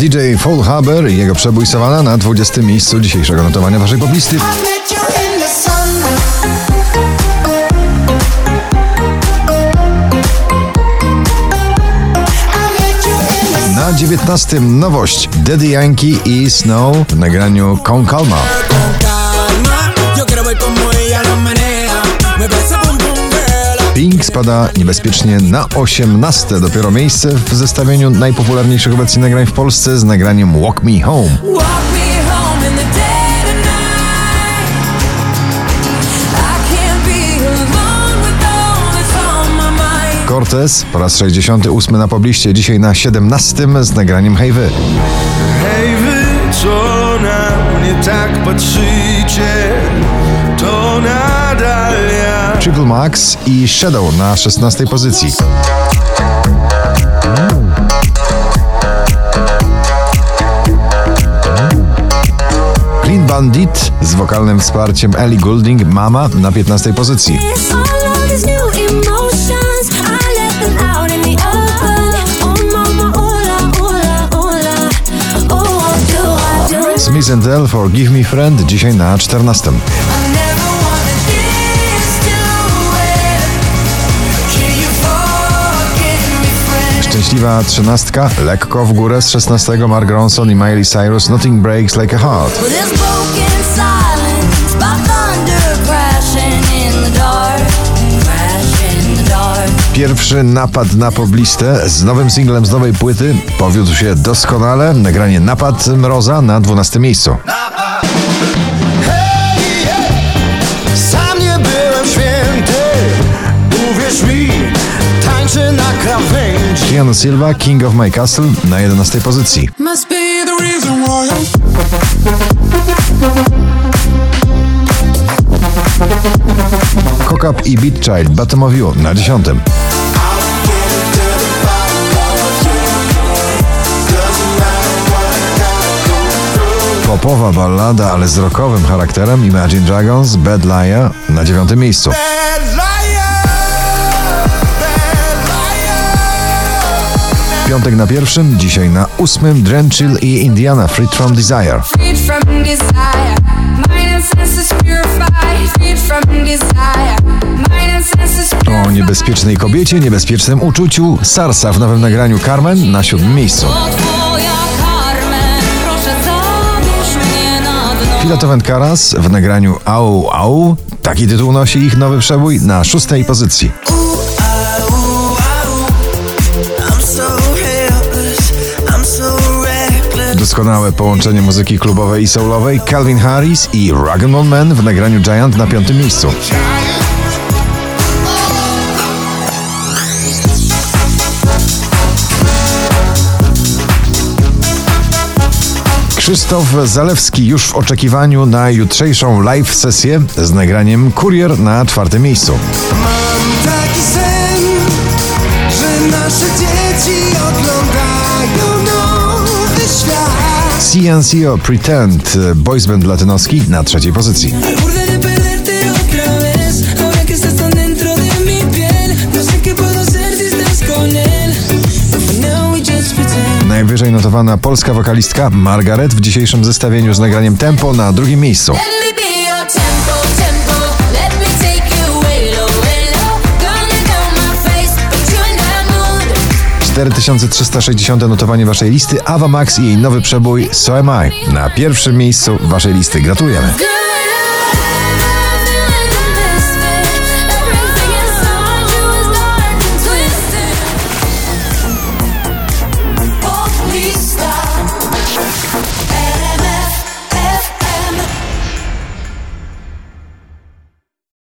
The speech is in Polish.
DJ Fall Haber i jego przebój Savannah na 20 miejscu dzisiejszego notowania waszej poblisty. Na 19 nowość Daddy Yankee i Snow w nagraniu Con Calma. Pink spada niebezpiecznie na 18 dopiero miejsce w zestawieniu najpopularniejszych obecnie nagrań w Polsce z nagraniem Walk Me Home. Cortez po raz 68 na pobliście, dzisiaj na 17 z nagraniem Hej Wy. Hej wy, co na mnie tak patrzycie. Triple Max i Shadow na 16 pozycji. Clean Bandit z wokalnym wsparciem Ellie Goulding Mama na 15 pozycji. Smith Tell Forgive Me Friend dzisiaj na 14. Szczęśliwa trzynastka, lekko w górę z 16 Mark Ronson i Miley Cyrus Nothing Breaks Like a Heart. Pierwszy napad na poblistę z nowym singlem z nowej płyty powiódł się doskonale. Nagranie Napad Mroza na 12 miejscu. Keanu Silva King of My Castle na 11 pozycji. Must be the reason why Cock i Beat Child Bottom of You na 10. Popowa ballada, ale z rockowym charakterem Imagine Dragons Bad Liar na 9 miejscu. Piątek na pierwszym, dzisiaj na ósmym Drenchill i Indiana Freed from Desire. And and O niebezpiecznej kobiecie, niebezpiecznym uczuciu Sarsa w nowym nagraniu Carmen na siódmym miejscu. Dno. Filato Karas w nagraniu Au Au. Taki tytuł nosi ich nowy przebój na szóstej pozycji. Doskonałe połączenie muzyki klubowej i soulowej Calvin Harris i Rag'n'Bone Man w nagraniu Giant na piątym miejscu. Krzysztof Zalewski już w oczekiwaniu na jutrzejszą live sesję z nagraniem Kurier na czwartym miejscu. Mam taki sen, że nasze dzieci CNCO Pretend Boys Band Latynoski na trzeciej pozycji. No Najwyżej notowana polska wokalistka Margaret w dzisiejszym zestawieniu z nagraniem Tempo na drugim miejscu. 4360 notowanie waszej listy Ava Max i jej nowy przebój So Am I na pierwszym miejscu waszej listy. Gratulujemy.